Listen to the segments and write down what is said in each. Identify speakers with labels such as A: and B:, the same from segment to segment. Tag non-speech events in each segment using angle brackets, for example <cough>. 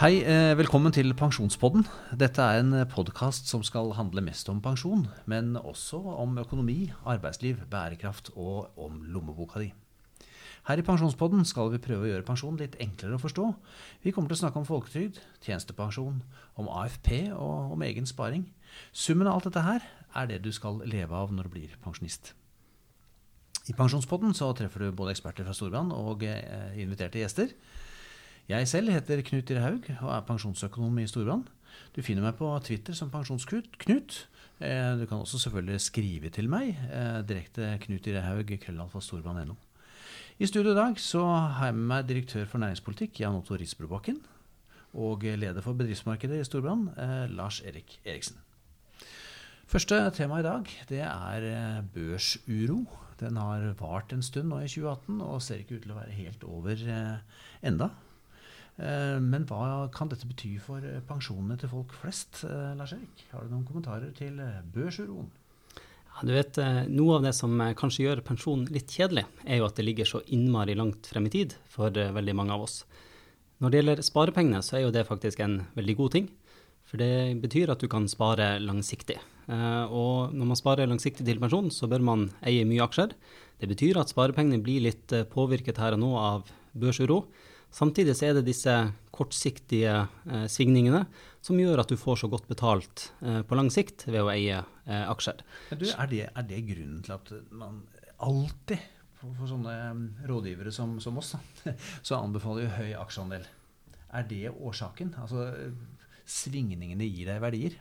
A: Hei, eh, velkommen til Pensjonspodden. Dette er en podkast som skal handle mest om pensjon, men også om økonomi, arbeidsliv, bærekraft og om lommeboka di. Her i Pensjonspodden skal vi prøve å gjøre pensjon litt enklere å forstå. Vi kommer til å snakke om folketrygd, tjenestepensjon, om AFP og om egen sparing. Summen av alt dette her er det du skal leve av når du blir pensjonist. I Pensjonspodden så treffer du både eksperter fra Storbrann og eh, inviterte gjester. Jeg selv heter Knut Dire Haug og er pensjonsøkonom i Storbrann. Du finner meg på Twitter som Pensjonsknut. Eh, du kan også selvfølgelig skrive til meg eh, direkte Knut Dire Haug, krøllalfa I studio i dag så har jeg med meg direktør for næringspolitikk, Jan Otto Risbrobakken. Og leder for bedriftsmarkedet i Storbrann, eh, Lars Erik Eriksen. Første tema i dag det er børsuro. Den har vart en stund nå i 2018 og ser ikke ut til å være helt over enda. Eh, men hva kan dette bety for eh, pensjonene til folk flest? Eh, Lars Erik, har du noen kommentarer til børsuroen?
B: Ja, du vet, Noe av det som kanskje gjør pensjon litt kjedelig, er jo at det ligger så innmari langt frem i tid for veldig mange av oss. Når det gjelder sparepengene, så er jo det faktisk en veldig god ting. For det betyr at du kan spare langsiktig. Og når man sparer langsiktig til pensjon, så bør man eie mye aksjer. Det betyr at sparepengene blir litt påvirket her og nå av børsuro. Samtidig så er det disse kortsiktige eh, svingningene som gjør at du får så godt betalt eh, på lang sikt ved å eie eh, aksjer.
A: Du, er, det, er, det, grunnen til at man alltid, for, for sånne mm, rådgivere som, som oss, <laughs> så anbefaler jo høy aksjeandel? Er det årsaken? Altså svingningene gir deg verdier?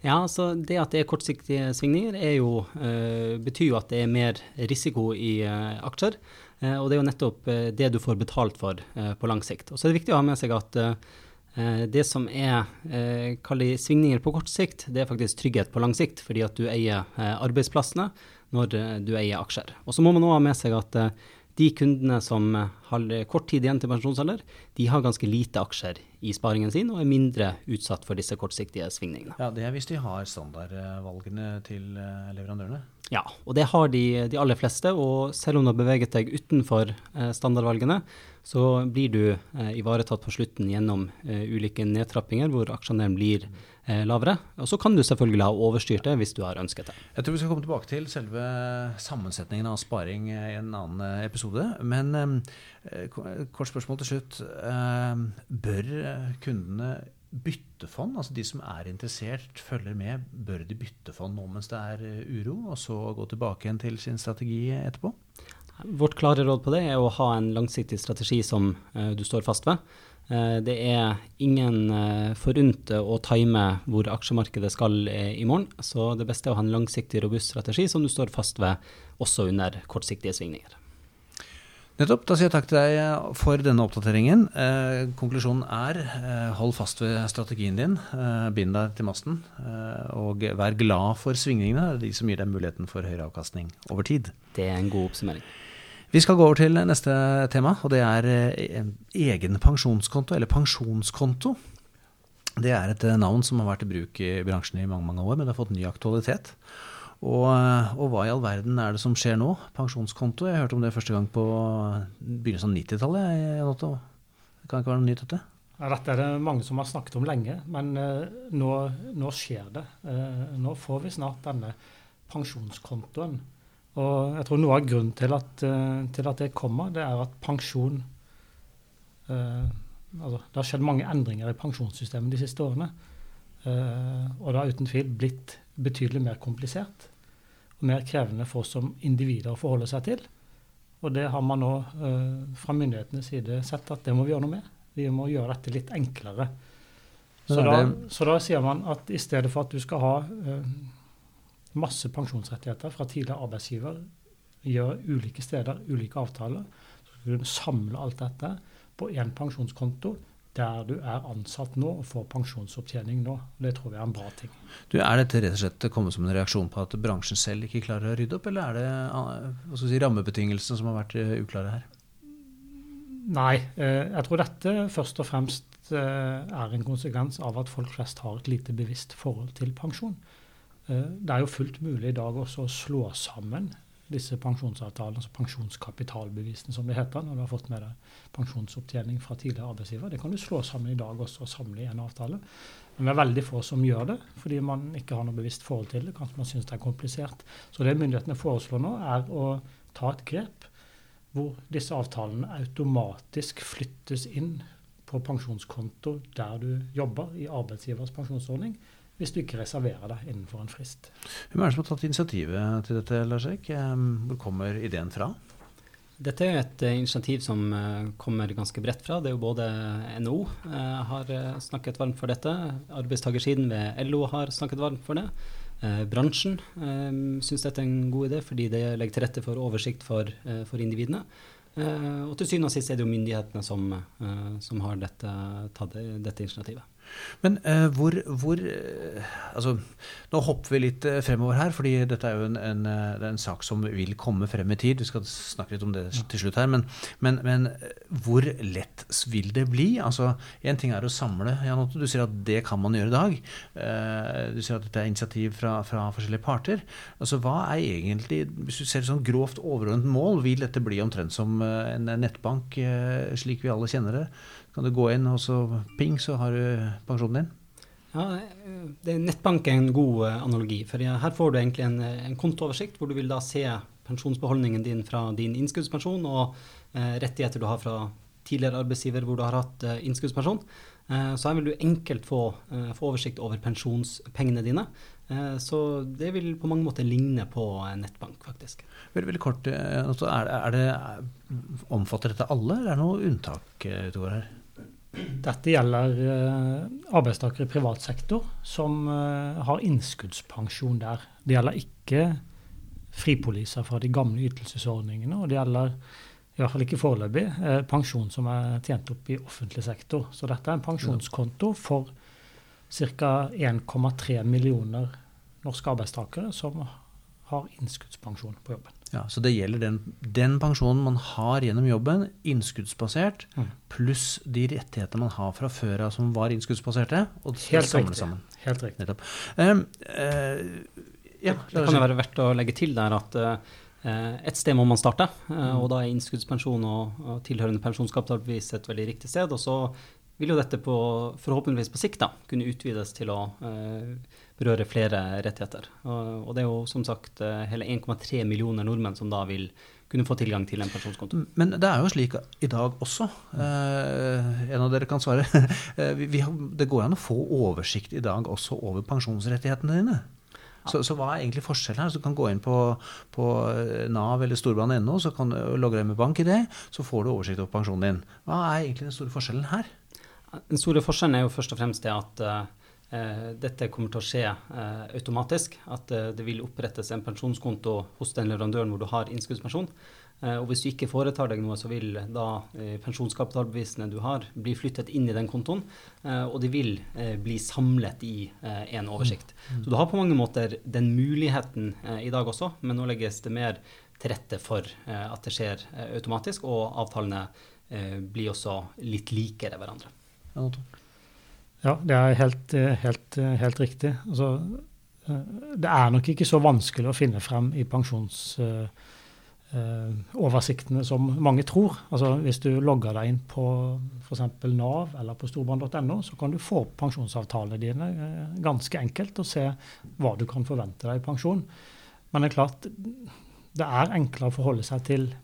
B: Ja, så Det at det er kortsiktige svingninger, jo, uh, betyr jo at det er mer risiko i uh, aksjer. Uh, og det er jo nettopp det du får betalt for på lang sikt. Og så er det viktig å ha med seg at det som er kallet svingninger på kort sikt, det er faktisk trygghet på lang sikt, fordi at du eier arbeidsplassene når du eier aksjer. Og så må man òg ha med seg at de kundene som har kort tid igjen til pensjonsalder, de har ganske lite aksjer i sparingen sin og er mindre utsatt for disse kortsiktige svingningene.
A: Ja, Det er hvis de har standardvalgene til eh, leverandørene?
B: Ja, og det har de, de aller fleste. Og selv om du har beveget deg utenfor eh, standardvalgene, så blir du eh, ivaretatt på slutten gjennom ulike nedtrappinger hvor aksjeandelen blir eh, lavere. Og så kan du selvfølgelig ha overstyrt det hvis du har ønsket det.
A: Jeg tror vi skal komme tilbake til selve sammensetningen av sparing i en annen eh, episode. Men eh, kort spørsmål til slutt. Eh, bør kundene bytte fond? Altså de som er interessert, følger med. Bør de bytte fond nå mens det er eh, uro, og så gå tilbake igjen til sin strategi etterpå?
B: Vårt klare råd på det er å ha en langsiktig strategi som uh, du står fast ved. Eh, det er ingen eh, forunt å time hvor aksjemarkedet skal eh, i morgen, så det beste er å ha en langsiktig, robust strategi som du står fast ved også under kortsiktige svingninger.
A: Nettopp. Da sier jeg takk til deg for denne oppdateringen. Eh, konklusjonen er eh, hold fast ved strategien din. Eh, bind deg til masten. og vær glad for svingningene. Det er de som gir deg muligheten for høyere avkastning over tid.
B: Det er en god oppsummering.
A: Vi skal gå over til neste tema, og det er eh, egen pensjonskonto, eller pensjonskonto. Det er et eh, navn som har vært i bruk i bransjen i mange mange år, men det har fått ny aktualitet. Og, eh, og, hva i all verden er det som skjer nå? Pensjonskonto, jeg hørte om det første gang på begynnelsen av 90-tallet. Det kan ikke være noe nytt, dette?
C: Ja, dette er det mange som har snakket om lenge, men nå, nå, skjer det. Nå får vi snart denne pensjonskontoen. Og jeg tror noe av grunnen til at, eh, til at det kommer, det er at pensjon eh, altså, Det har skjedd mange endringer i pensjonssystemet de siste årene. Eh, og det har uten tvil blitt betydelig mer komplisert og mer krevende for oss som individer å forholde seg til. Og det har man nå eh, fra myndighetenes side sett at det må vi gjøre noe med. Vi må gjøre dette litt enklere. Så da, så da sier man at i stedet for at du skal ha eh, masse pensjonsrettigheter fra tidligere arbeidsgiver, gjør ulike steder ulike avtaler. Så skal du samle alt dette på én pensjonskonto der du er ansatt nå og får pensjonsopptjening nå. Det tror jeg er en bra ting.
A: Du, er dette rett og slett kommet som en reaksjon på at bransjen selv ikke klarer å rydde opp, eller er det si, rammebetingelsene som har vært eh, uklare her?
C: Nei, eh, jeg tror dette først og fremst eh, er en konsekvens av at folk flest har et lite bevisst forhold til pensjon. Eh, det er jo fullt mulig i dag også å slå sammen disse pensjonsavtalene, altså pensjonskapitalbevisene som det heter, når du har fått med deg pensjonsopptjening fra tidligere arbeidsgiver. Det kan du slå sammen i dag også og samle i en avtale. Men det er veldig få som gjør det, fordi man ikke har noe bevisst forhold til det. Kanskje man syns det er komplisert. Så det myndighetene foreslår nå, er å ta et grep hvor disse avtalene automatisk flyttes inn på pensjonskonto der du jobber, i arbeidsgivers pensjonsordning, hvis du ikke reserverer deg innenfor en frist.
A: Hvem er det som har tatt initiativet til dette, Lars-Erik? Hvor kommer ideen fra?
B: Dette er et uh, initiativ som uh, kommer ganske bredt fra. Det er jo både NHO uh, har snakket varmt for dette, arbeidstakersiden ved LO har snakket varmt for det. bransjen syns dette er en god idé fordi det legger til rette for oversikt for, for individene. og til syvende og sist er det jo myndighetene som, som har dette, tatt dette initiativet.
A: Men uh, hvor, hvor uh, Altså, nå hopper vi litt uh, fremover her, fordi dette er jo en, en, en, sak som vil komme frem i tid. Vi skal snakke litt om det til slutt her. Men, men, men hvor lett vil det bli? Altså, Én ting er å samle. Jan Otto, du sier at det kan man gjøre i dag. du sier at dette er initiativ fra, fra, forskjellige parter. Altså, Hva er egentlig, hvis du ser sånn grovt overordnet mål, vil dette bli omtrent som en nettbank slik vi alle kjenner det? Kan du gå inn, og så ping, så har du pensjonen din.
B: Ja, det er Nettbank er en god uh, analogi. for Her får du egentlig en, en, kontooversikt hvor du vil da se pensjonsbeholdningen din fra din innskuddspensjon og eh, rettigheter du har fra tidligere arbeidsgiver hvor du har hatt eh, innskuddspensjon. så her vil du enkelt få, få oversikt over pensjonspengene dine. så det vil på mange måter ligne på nettbank, faktisk.
A: Veldig, veldig kort, altså er, er det, Omfatter dette alle, eller er det noe unntak utover her?
C: Dette gjelder uh, arbeidstakere i privat sektor som uh, har innskuddspensjon der. Det gjelder ikke fripoliser fra de gamle ytelsesordningene. Og det gjelder i hvert fall ikke foreløpig uh, pensjon som er tjent opp i offentlig sektor. Så dette er en pensjonskonto for ca. 1,3 millioner norske arbeidstakere som har innskuddspensjon på jobben.
A: Ja, Så det gjelder den, den, pensjonen man har gjennom jobben, innskuddsbasert, mm. pluss de rettighetene man har fra før av som var innskuddsbaserte. og
C: Helt riktig. Sammen. Helt riktig.
A: Nettopp. Um, uh,
B: ja, det kan jo være verdt å legge til der at uh, et sted må man starte, uh, og da er innskuddspensjon og, og tilhørende pensjonskapitalbevis et veldig riktig sted. Og så vil jo dette på, forhåpentligvis på sikt da, kunne utvides til å berøre flere rettigheter. Og, og det er jo som sagt eh, hele 1,3 millioner nordmenn som da vil kunne få tilgang til en pensjonskonto.
A: Men det er jo slik i dag også. Eh, en av dere kan svare. <laughs> Eh, vi, vi, det går an å få oversikt i dag også over pensjonsrettighetene dine. Så, så, hva er egentlig forskjellen her? Så du kan gå inn på, på eh, Nav eller Storbanen.no så kan du logge deg med bank i det, så får du oversikt over pensjonen din. Hva er egentlig den store forskjellen her?
B: Den store forskjellen er jo først og fremst det at dette kommer til å skje eh, automatisk. At eh, det vil opprettes en pensjonskonto hos den leverandøren hvor du har innskuddspensjon. og hvis du ikke foretar deg noe, så vil da pensjonskapitalbevisene du har, bli flyttet inn i den kontoen. og de vil bli samlet i en oversikt. Mm. Så du har på mange måter den muligheten i dag også, men nå legges det mer til rette for at det skjer automatisk, og avtalene blir også litt likere hverandre.
A: Ja,
C: ja, det er helt, eh, helt, eh, helt riktig. Altså, eh, det er nok ikke så vanskelig å finne frem i pensjonsoversiktene som mange tror. Altså, hvis du logger deg inn på f.eks. Nav eller på storbanen.no, så kan du få opp pensjonsavtalene dine ganske enkelt og se hva du kan forvente deg i pensjon. Men det er klart, det er enklere å forholde seg til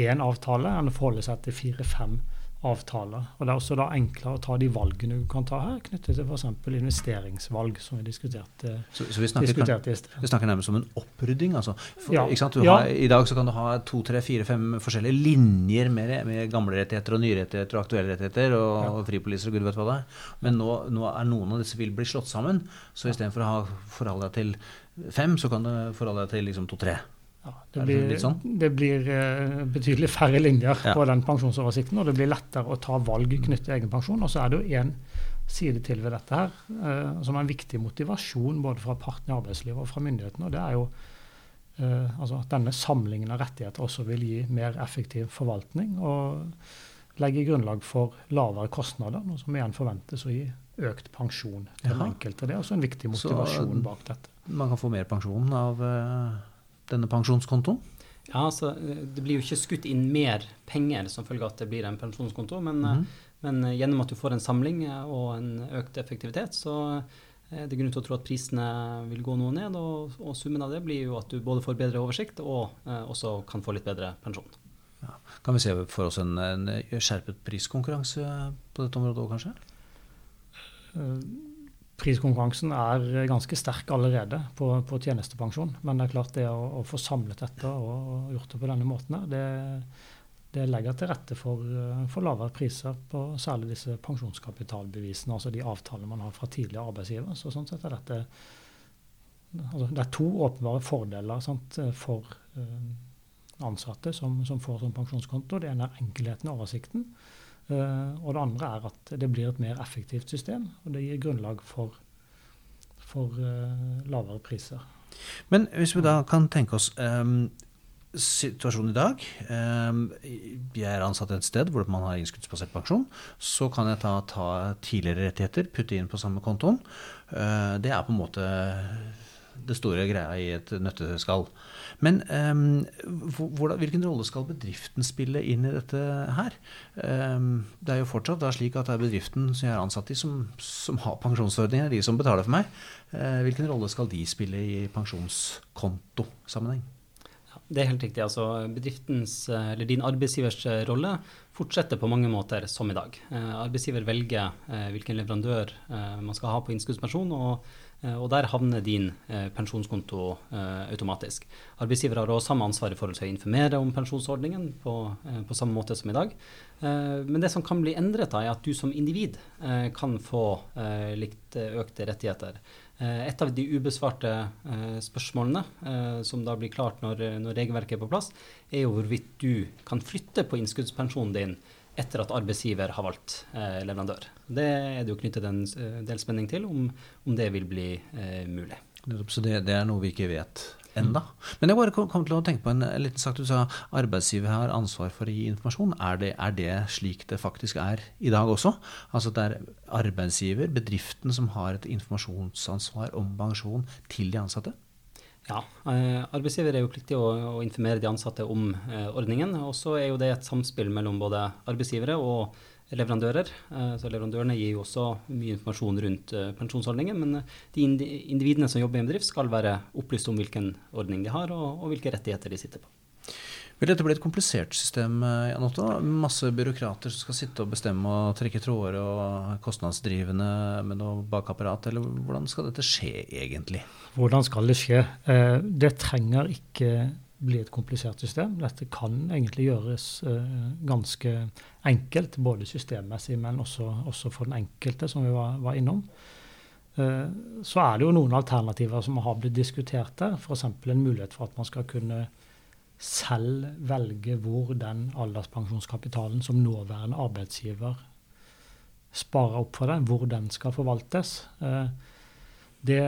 C: én avtale enn å forholde seg til fire-fem avtaler avtaler. Og Det er også da enklere å ta de valgene du kan ta her, knyttet til f.eks. investeringsvalg, som vi diskuterte,
A: så, så vi snakker, diskuterte i sted. Vi snakker nærmest om en opprydding? altså. For,
C: ja.
A: ja. Har, I dag så kan du ha to, tre, fire, fem forskjellige linjer med, med gamle rettigheter og nye rettigheter og aktuelle rettigheter og, ja. og fripoliser og gud vet hva det er. Men nå, nå, er noen av disse vil bli slått sammen. Så istedenfor å ha forholde deg til fem, så kan du forholde deg til liksom to-tre.
C: Ja, det, blir, sånn? det blir uh, betydelig færre linjer ja. på den pensjonsoversikten, og det blir lettere å ta valg knyttet til egen pensjon. Og så er det jo én side til ved dette her, uh, som er en viktig motivasjon både fra partene i arbeidslivet og fra myndighetene. og det er jo uh, altså at denne samlingen av rettigheter også vil gi mer effektiv forvaltning og legge grunnlag for lavere kostnader, noe som igjen forventes å gi økt pensjon til den enkelte. Det er også en viktig motivasjon så, bak dette.
A: Man kan få mer pensjon av denne pensjonskontoen?
B: Ja, altså, Det blir jo ikke skutt inn mer penger som følge av at det blir en pensjonskonto, men, mm men gjennom at du får en samling og en økt effektivitet, så er det grunn til å tro at prisene vil gå noe ned. Og, og summen av det blir jo at du både får bedre oversikt og eh, også kan få litt bedre pensjon.
A: Ja. Kan vi se for oss en, en skjerpet priskonkurranse på dette området òg, kanskje?
C: Priskonkurransen er ganske sterk allerede på, på, tjenestepensjon. Men det er klart det å, å få samlet dette og gjort det på denne måten, det, det legger til rette for, for, lavere priser på særlig disse pensjonskapitalbevisene, altså de avtalene man har fra tidligere arbeidsgiver. Så sånn sett er dette altså Det er to åpenbare fordeler sant, for uh, ansatte som, som, får sånn pensjonskonto. Det ene er enkelheten og oversikten. Uh, og det andre er at det blir et mer effektivt system, og det gir grunnlag for, for uh, lavere priser.
A: Men hvis vi da kan tenke oss um, situasjonen i dag. Um, jeg er ansatt et sted hvor man har innskuddsbasert pensjon. Så kan jeg ta, ta tidligere rettigheter, putte inn på samme kontoen. Uh, det er på en måte det store greia i et nøtteskall. Men um, hvordan, hvilken rolle skal bedriften spille inn i dette her? Um, det er jo fortsatt slik at det er bedriften som jeg er ansatt i, som, som har pensjonsordninger, de som betaler for meg. Uh, hvilken rolle skal de spille i pensjonskontosammenheng?
B: Det er helt riktig. altså eller din arbeidsgivers rolle fortsetter på mange måter som i dag. Uh, arbeidsgiver velger uh, hvilken leverandør eh, man skal ha på innskuddspensjon, og Eh, og der havner din eh, pensjonskonto eh, automatisk. Arbeidsgiver har også samme ansvar i forhold til å informere om pensjonsordningen på, på samme måte som i dag. men det som kan bli endret, da, er at du som individ kan få litt økte rettigheter. Et av de ubesvarte spørsmålene som da blir klart når, når regelverket er på plass, er jo hvorvidt du kan flytte på innskuddspensjonen din etter at arbeidsgiver har valgt eh, leverandør. Det er det jo knyttet en eh, del spenning til om, om det vil bli eh, mulig.
A: Så det, det, er noe vi ikke vet enda. Men jeg bare kom, kom, til å tenke på en, en liten sak. Du sa arbeidsgiver har ansvar for å gi informasjon. Er det, er det, slik det faktisk er i dag også? Altså det er arbeidsgiver, bedriften, som har et informasjonsansvar om pensjon til de ansatte?
B: Ja, eh, arbeidsgiver er jo pliktig å, å informere de ansatte om eh, ordningen. Og så er jo det et samspill mellom både arbeidsgivere og leverandører. Eh, så Leverandørene gir jo også mye informasjon rundt eh, pensjonsordningen. Men eh, de individene som jobber i en bedrift, skal være opplyst om hvilken ordning de har, og, og hvilke rettigheter de sitter på.
A: Vil dette bli et komplisert system, Jan Otto? Masse byråkrater som skal sitte og bestemme og trekke tråder og kostnadsdrivende med noe bakapparat, eller hvordan skal dette skje egentlig?
C: Hvordan skal det skje? Eh, det trenger ikke bli et komplisert system. Dette kan egentlig gjøres eh, ganske enkelt, både systemmessig, men også, også for den enkelte, som vi var, var innom. Eh, så er det jo noen alternativer som har blitt diskutert der. F.eks. en mulighet for at man skal kunne selv velge hvor den alderspensjonskapitalen som nåværende arbeidsgiver sparer opp for deg, hvor den skal forvaltes. Eh, det,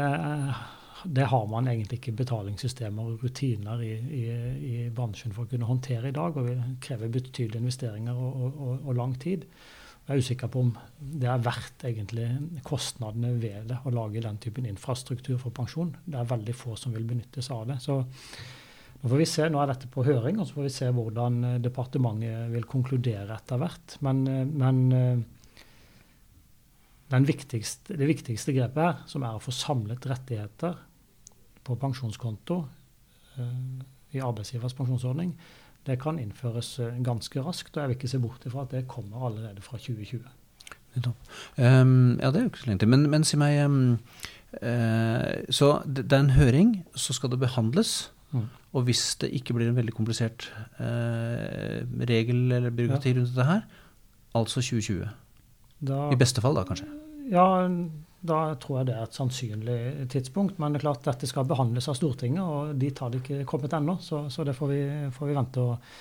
C: det, har man egentlig ikke betalingssystemer og rutiner i, i, i, bransjen for å kunne håndtere i dag, og Det krever betydelige investeringer og, og, og, lang tid. Jeg er usikker på om det er verdt egentlig kostnadene ved det å lage den typen infrastruktur for pensjon. Det er veldig få som vil benytte seg av det. Så nå får vi se, nå er dette på høring, og så får vi se hvordan eh, departementet vil konkludere etter hvert. Men, eh, men eh, viktigste, det viktigste grepet her, som er å få samlet rettigheter på pensjonskonto i arbeidsgivers pensjonsordning, det kan innføres ganske raskt. Og jeg vil ikke se bort ifra at det kommer allerede fra 2020.
A: Um, ja, det er jo ikke så lenge til. Men, men si meg um, uh, Så det er en høring, så skal det behandles. Mm. Og hvis det ikke blir en veldig komplisert eh, regel eller byråkrati ja. rundt dette her, altså 2020. Da, I beste fall, da, kanskje?
C: Ja, da tror jeg det er et sannsynlig tidspunkt. Men det er klart dette skal behandles av Stortinget, og dit har det ikke kommet ennå. Så, så, det får vi, får vi vente, og,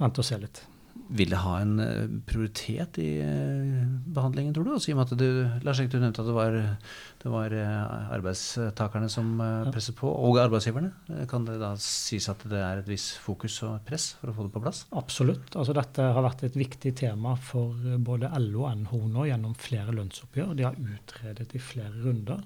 C: vente, og, se litt.
A: Vil det ha en eh, prioritet i eh, behandlingen, tror du? Altså, I og med at du, Lars Erik, du nevnte at det var, det var eh, arbeidstakerne som presset på, og arbeidsgiverne. Kan det da sies at det er et visst fokus og press for å få det på plass?
C: Absolutt. Altså, dette har vært et viktig tema for både LO og NHO nå gjennom flere lønnsoppgjør. De har utredet i flere runder.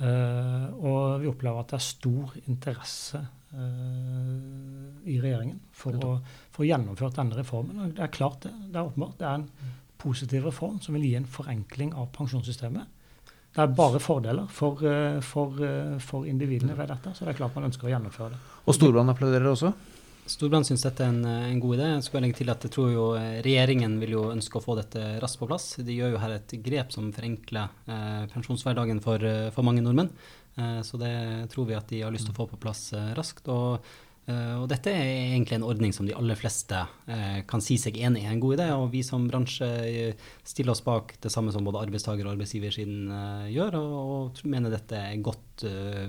C: Og vi opplever at det er stor interesse i regjeringen for å få gjennomført denne reformen. Og det er klart det. Det er åpenbart. Det er en positiv reform som vil gi en forenkling av pensjonssystemet. Det er bare fordeler for, eh, for, eh, for individene ved dette, så det er klart man ønsker å gjennomføre det.
A: Og Storbrann applauderer også?
B: Storbrann syns dette er en, en, god idé. Jeg skal legge til at jeg tror jo Regjeringen vil jo ønske å få dette raskt på plass. De gjør jo her et grep som forenkler eh, pensjonshverdagen for, for mange nordmenn. Eh, så det tror vi at de har lyst til å få på plass eh, raskt. og eh, og dette er egentlig en ordning som de aller fleste kan si seg enig i er en god idé. Og vi som bransje stiller oss bak det samme som både arbeidstaker- og arbeidsgiversiden gjør, og, og, mener dette er godt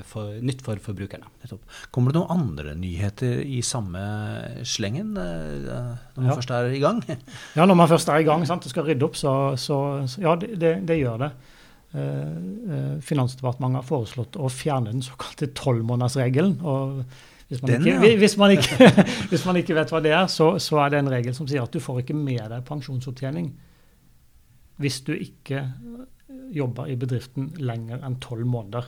B: for, nytt for forbrukerne.
A: Kommer det noen andre nyheter i samme slengen når man ja. først er i gang?
C: Ja, når man først er i gang og skal rydde opp, så, så, så ja, det, det, det gjør det. Eh, eh, Finansdepartementet har foreslått å fjerne den såkalte tolvmånedersregelen. Hvis, man ikke, ja. hvis, man ikke, <laughs> hvis man ikke vet hva det er, så, så, er det en regel som sier at du får ikke med deg pensjonsopptjening hvis du ikke jobber i bedriften lenger enn tolv måneder.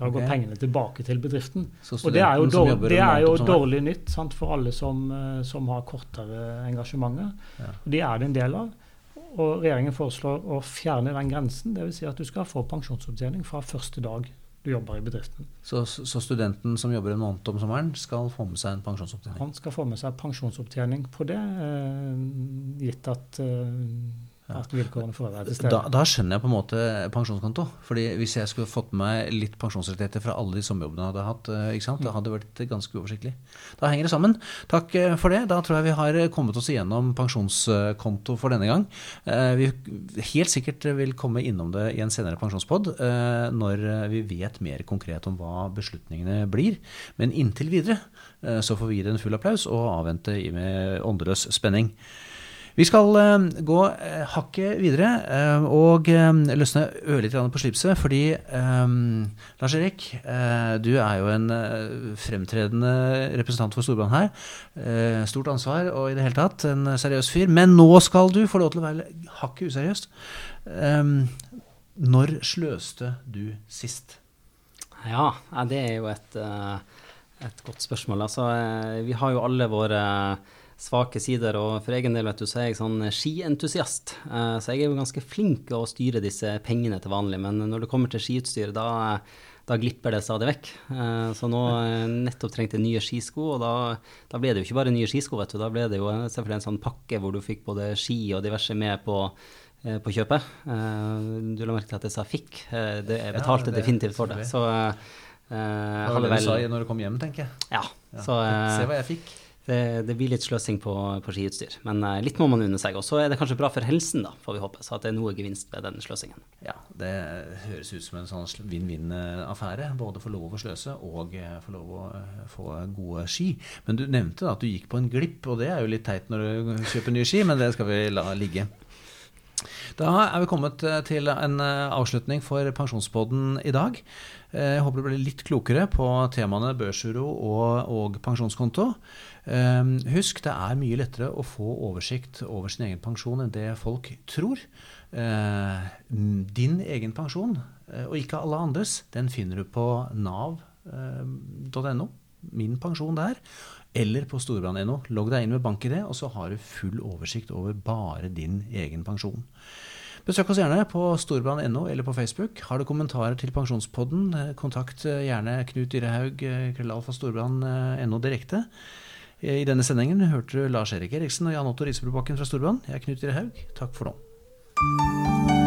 C: Da går okay. pengene tilbake til bedriften. Og det er jo, dårlig, det er jo dårlig nytt sant, for alle som, eh, som har kortere engasjementer. Ja. Og de er det en del av. Og regjeringen foreslår å fjerne den grensen. Dvs. Si at du skal få pensjonsopptjening fra første dag du jobber i bedriften.
A: Så, så, studenten som jobber en måned om sommeren, skal få med seg en pensjonsopptjening?
C: Han skal få med seg pensjonsopptjening på det, eh, gitt at eh, at vilkårene for å være til stede.
A: Da, da, skjønner jeg på en måte pensjonskonto. fordi Hvis jeg skulle fått med meg litt pensjonsrettigheter fra alle de sommerjobbene jeg hadde hatt, eh, ikke sant? det mm. hadde vært ganske uoversiktlig. Da henger det sammen. Takk eh, for det. Da tror jeg vi har kommet oss igjennom pensjonskonto for denne gang. Eh, vi helt sikkert vil komme innom det i en senere pensjonspod når vi vet mer konkret om hva beslutningene blir. Men inntil videre så får vi gi det en full applaus og avvente med åndeløs spenning. Vi skal uh, gå uh, hakket videre uh, og løsne ørlite på slipset, fordi Lars Erik, du er jo en fremtredende representant for Storbrann her. stort ansvar og i det hele tatt en seriøs fyr. Men nå skal du få lov til å være hakket useriøst. når sløste du sist?
B: Ja, det er jo et, et godt spørsmål. Altså, vi har jo alle våre svake sider. Og for egen del vet du, så er jeg sånn skientusiast. Uh, så jeg er jo ganske flink til å styre disse pengene til vanlig. Men når det kommer til skiutstyr, da, da glipper det stadig vekk. Uh, så nå uh, nettopp trengte jeg nye skisko, og da, da, ble det jo ikke bare nye skisko, vet du. Da ble det jo selvfølgelig en sånn pakke hvor du fikk både ski og diverse med på på kjøpet. du la merke til at jeg sa 'fikk'. det, jeg betalte ja, det, definitivt for det. Så
A: uh, det var det du sa når du kom hjem, tenker jeg.
B: Ja.
A: ja. Så, uh, Se hva jeg fikk
B: det, det, blir litt sløsing på, på skiutstyr. Men uh, litt må man unne seg. Og så er det kanskje bra for helsen, da, får vi håpe. Så at det er noe gevinst ved den sløsingen.
A: Ja, det høres ut som en sånn vinn-vinn-affære. Både få lov å sløse og uh, få lov å uh, få gode ski. Men du nevnte da at du gikk på en glipp, og det er jo litt teit når du kjøper nye ski, men det skal vi la ligge. Da er vi kommet til en avslutning for Pensjonspodden i dag. Jeg håper du ble litt klokere på temaene børsuro og, og pensjonskonto. Husk, det er mye lettere å få oversikt over sin egen pensjon enn det folk tror. Din egen pensjon, eh, og ikke alle andres, den finner du på nav.no. Min pensjon der. Eller på storbrann.no. Logg deg inn med bank-ID, og så har du full oversikt over bare din egen pensjon. Besøk oss gjerne på storbrann.no eller på Facebook. Har du kommentarer til Pensjonspodden, eh, kontakt eh, gjerne Knut Dyrehaug, krøllalfa storbrann.no direkte. I denne sendingen hørte du Lars Erik Eriksen og Jan Otto Risebrobakken fra Storbrann. Jeg er Knut Dyrehaug. Takk for nå.